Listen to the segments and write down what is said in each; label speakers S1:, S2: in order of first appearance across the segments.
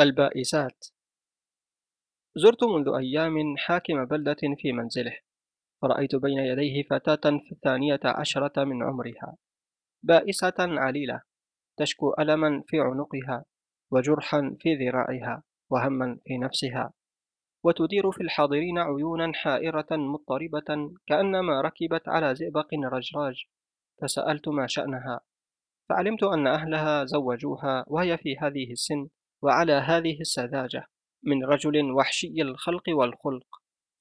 S1: البائسات. زرت منذ أيام حاكم بلدة في منزله فرأيت بين يديه فتاة في الثانية عشرة من عمرها بائسة عليلة تشكو ألما في عنقها وجرحا في ذراعها وهما في نفسها وتدير في الحاضرين عيونا حائرة مضطربة كأنما ركبت على زئبق رجراج فسألت ما شأنها فعلمت أن أهلها زوجوها وهي في هذه السن وعلى هذه السذاجة من رجل وحشي الخلق والخلق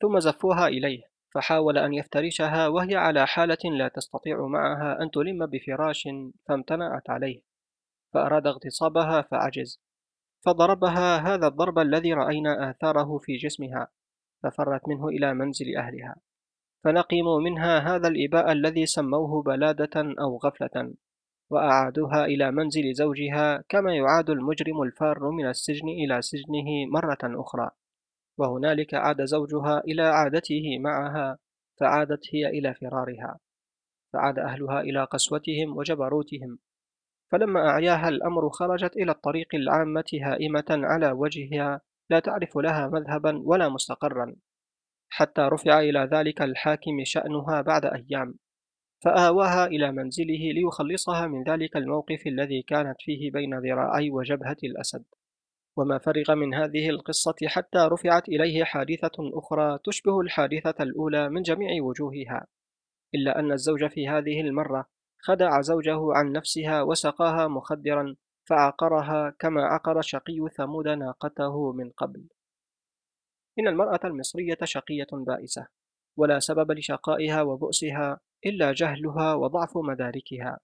S1: ثم زفوها إليه فحاول أن يفترشها وهي على حالة لا تستطيع معها أن تلم بفراش فامتنعت عليه فأراد اغتصابها فعجز فضربها هذا الضرب الذي رأينا آثاره في جسمها ففرت منه إلى منزل أهلها فنقموا منها هذا الإباء الذي سموه بلادة أو غفلة. وأعادوها إلى منزل زوجها كما يعاد المجرم الفار من السجن إلى سجنه مرة أخرى. وهنالك عاد زوجها إلى عادته معها فعادت هي إلى فرارها. فعاد أهلها إلى قسوتهم وجبروتهم. فلما أعياها الأمر خرجت إلى الطريق العامة هائمة على وجهها لا تعرف لها مذهبا ولا مستقرا. حتى رفع إلى ذلك الحاكم شأنها بعد أيام. فآواها إلى منزله ليخلصها من ذلك الموقف الذي كانت فيه بين ذراعي وجبهة الأسد. وما فرغ من هذه القصة حتى رفعت إليه حادثة أخرى تشبه الحادثة الأولى من جميع وجوهها. إلا أن الزوج في هذه المرة خدع زوجه عن نفسها وسقاها مخدرا فعقرها كما عقر شقي ثمود ناقته من قبل. إن المرأة المصرية شقية بائسة ولا سبب لشقائها وبؤسها إلا جهلها وضعف مداركها.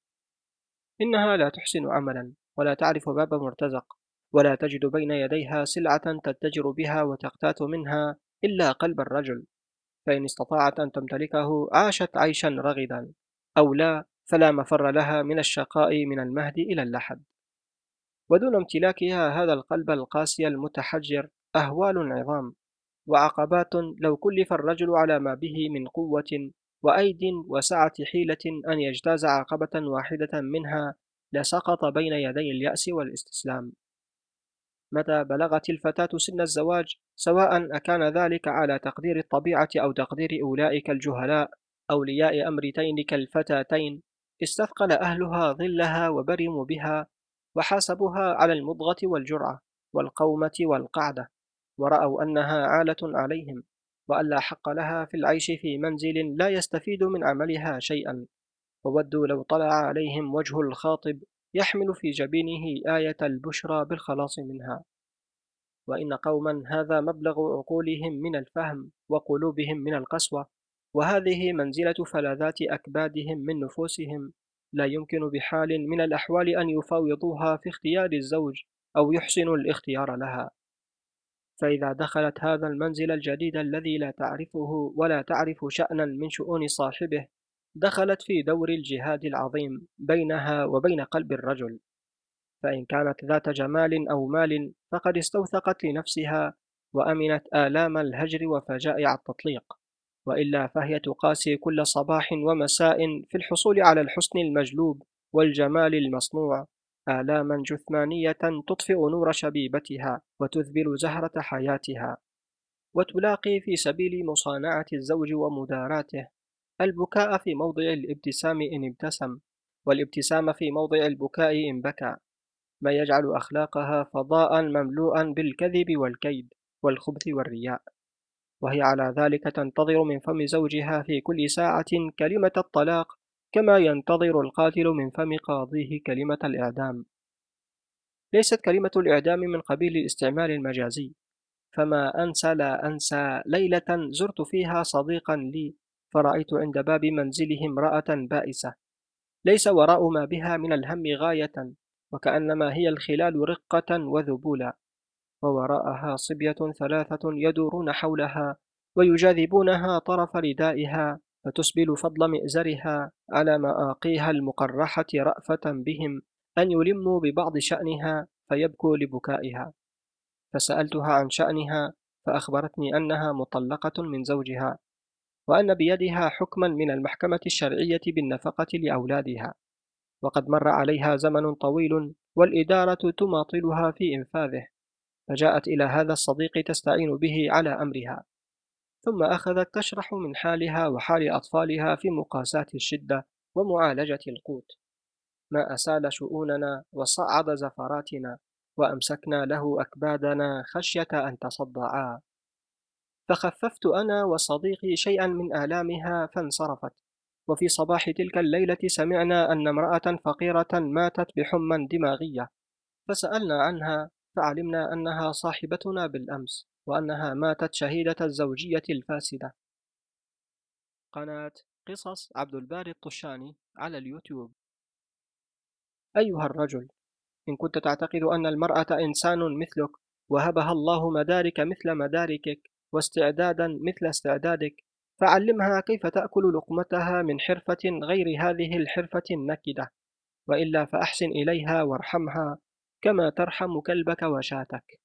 S1: إنها لا تحسن عملا ولا تعرف باب مرتزق ولا تجد بين يديها سلعة تتجر بها وتقتات منها إلا قلب الرجل. فإن استطاعت أن تمتلكه عاشت عيشا رغدا أو لا فلا مفر لها من الشقاء من المهد إلى اللحد. ودون امتلاكها هذا القلب القاسي المتحجر أهوال عظام وعقبات لو كلف الرجل على ما به من قوة وأيد وسعة حيلة أن يجتاز عقبة واحدة منها لسقط بين يدي اليأس والاستسلام. متى بلغت الفتاة سن الزواج؟ سواء أكان ذلك على تقدير الطبيعة أو تقدير أولئك الجهلاء أولياء أمرتين كالفتاتين. استثقل أهلها ظلها وبرموا بها وحاسبوها على المضغة والجرعة والقومة والقعدة ورأوا أنها عالة عليهم. وأن لا حق لها في العيش في منزل لا يستفيد من عملها شيئا. وودوا لو طلع عليهم وجه الخاطب يحمل في جبينه آية البشرى بالخلاص منها. وإن قوما هذا مبلغ عقولهم من الفهم وقلوبهم من القسوة وهذه منزلة فلاذات أكبادهم من نفوسهم. لا يمكن بحال من الأحوال أن يفاوضوها في اختيار الزوج أو يحسنوا الاختيار لها. فإذا دخلت هذا المنزل الجديد الذي لا تعرفه ولا تعرف شأنا من شؤون صاحبه دخلت في دور الجهاد العظيم بينها وبين قلب الرجل. فإن كانت ذات جمال أو مال فقد استوثقت لنفسها وأمنت آلام الهجر وفجائع التطليق. وإلا فهي تقاسي كل صباح ومساء في الحصول على الحسن المجلوب والجمال المصنوع. آلاما جثمانية تطفئ نور شبيبتها وتذبل زهرة حياتها. وتلاقي في سبيل مصانعة الزوج ومداراته. البكاء في موضع الابتسام إن ابتسم والابتسام في موضع البكاء إن بكى. ما يجعل أخلاقها فضاء مملوءا بالكذب والكيد والخبث والرياء. وهي على ذلك تنتظر من فم زوجها في كل ساعة كلمة الطلاق كما ينتظر القاتل من فم قاضيه كلمة الإعدام. ليست كلمة الإعدام من قبيل الاستعمال المجازي فما أنسى لا أنسى ليلة زرت فيها صديقا لي فرأيت عند باب منزله امرأة بائسة. ليس وراء ما بها من الهم غاية وكأنما هي الخلال رقة وذبولا. ووراءها صبية ثلاثة يدورون حولها ويجاذبونها طرف ردائها. فتسبل فضل مئزرها على مآقيها المقرحة رأفة بهم أن يلموا ببعض شأنها فيبكوا لبكائها فسألتها عن شأنها فأخبرتني أنها مطلقة من زوجها وأن بيدها حكما من المحكمة الشرعية بالنفقة لأولادها وقد مر عليها زمن طويل والإدارة تماطلها في إنفاذه فجاءت إلى هذا الصديق تستعين به على أمرها ثم أخذت تشرح من حالها وحال أطفالها في مقاساة الشدة ومعالجة القوت. ما أسال شؤوننا وصعد زفراتنا وأمسكنا له أكبادنا خشية أن تصدعا. فخففت أنا وصديقي شيئا من آلامها فانصرفت. وفي صباح تلك الليلة سمعنا أن امرأة فقيرة ماتت بحمى دماغية. فسألنا عنها فعلمنا أنها صاحبتنا بالأمس. وأنها ماتت شهيدة الزوجية الفاسدة. قناة قصص عبد الباري الطشاني على اليوتيوب. أيها الرجل إن كنت تعتقد أن المرأة إنسان مثلك وهبها الله مدارك مثل مداركك واستعدادا مثل استعدادك فعلمها كيف تأكل لقمتها من حرفة غير هذه الحرفة النكدة. وإلا فأحسن إليها وارحمها كما ترحم كلبك وشاتك.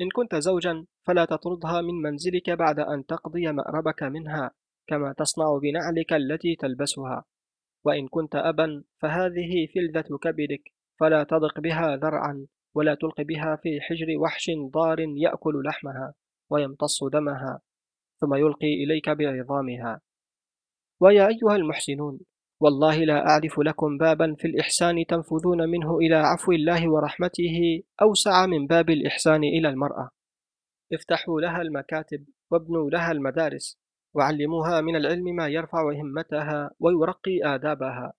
S1: إن كنت زوجا فلا تطردها من منزلك بعد أن تقضي مأربك منها كما تصنع بنعلك التي تلبسها. وإن كنت أبا فهذه فلذة كبدك فلا تضق بها ذرعا ولا تلق بها في حجر وحش ضار يأكل لحمها ويمتص دمها ثم يلقي إليك بعظامها. ويا أيها المحسنون والله لا أعرف لكم بابا في الإحسان تنفذون منه إلى عفو الله ورحمته أوسع من باب الإحسان إلى المرأة. افتحوا لها المكاتب وابنوا لها المدارس وعلموها من العلم ما يرفع همتها ويرقي آدابها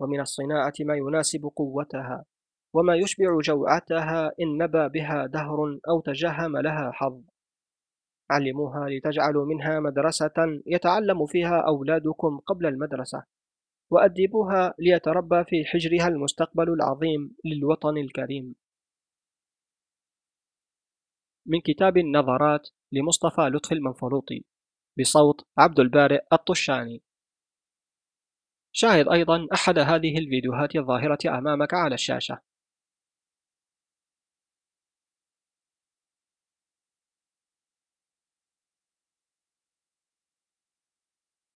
S1: ومن الصناعة ما يناسب قوتها وما يشبع جوعتها إن نبى بها دهر أو تجهم لها حظ. علموها لتجعلوا منها مدرسة يتعلم فيها أولادكم قبل المدرسة. وأدبوها ليتربى في حجرها المستقبل العظيم للوطن الكريم. من كتاب النظرات لمصطفى لطفي المنفلوطي بصوت عبد البارئ الطشاني. شاهد أيضا أحد هذه الفيديوهات الظاهرة أمامك على الشاشة.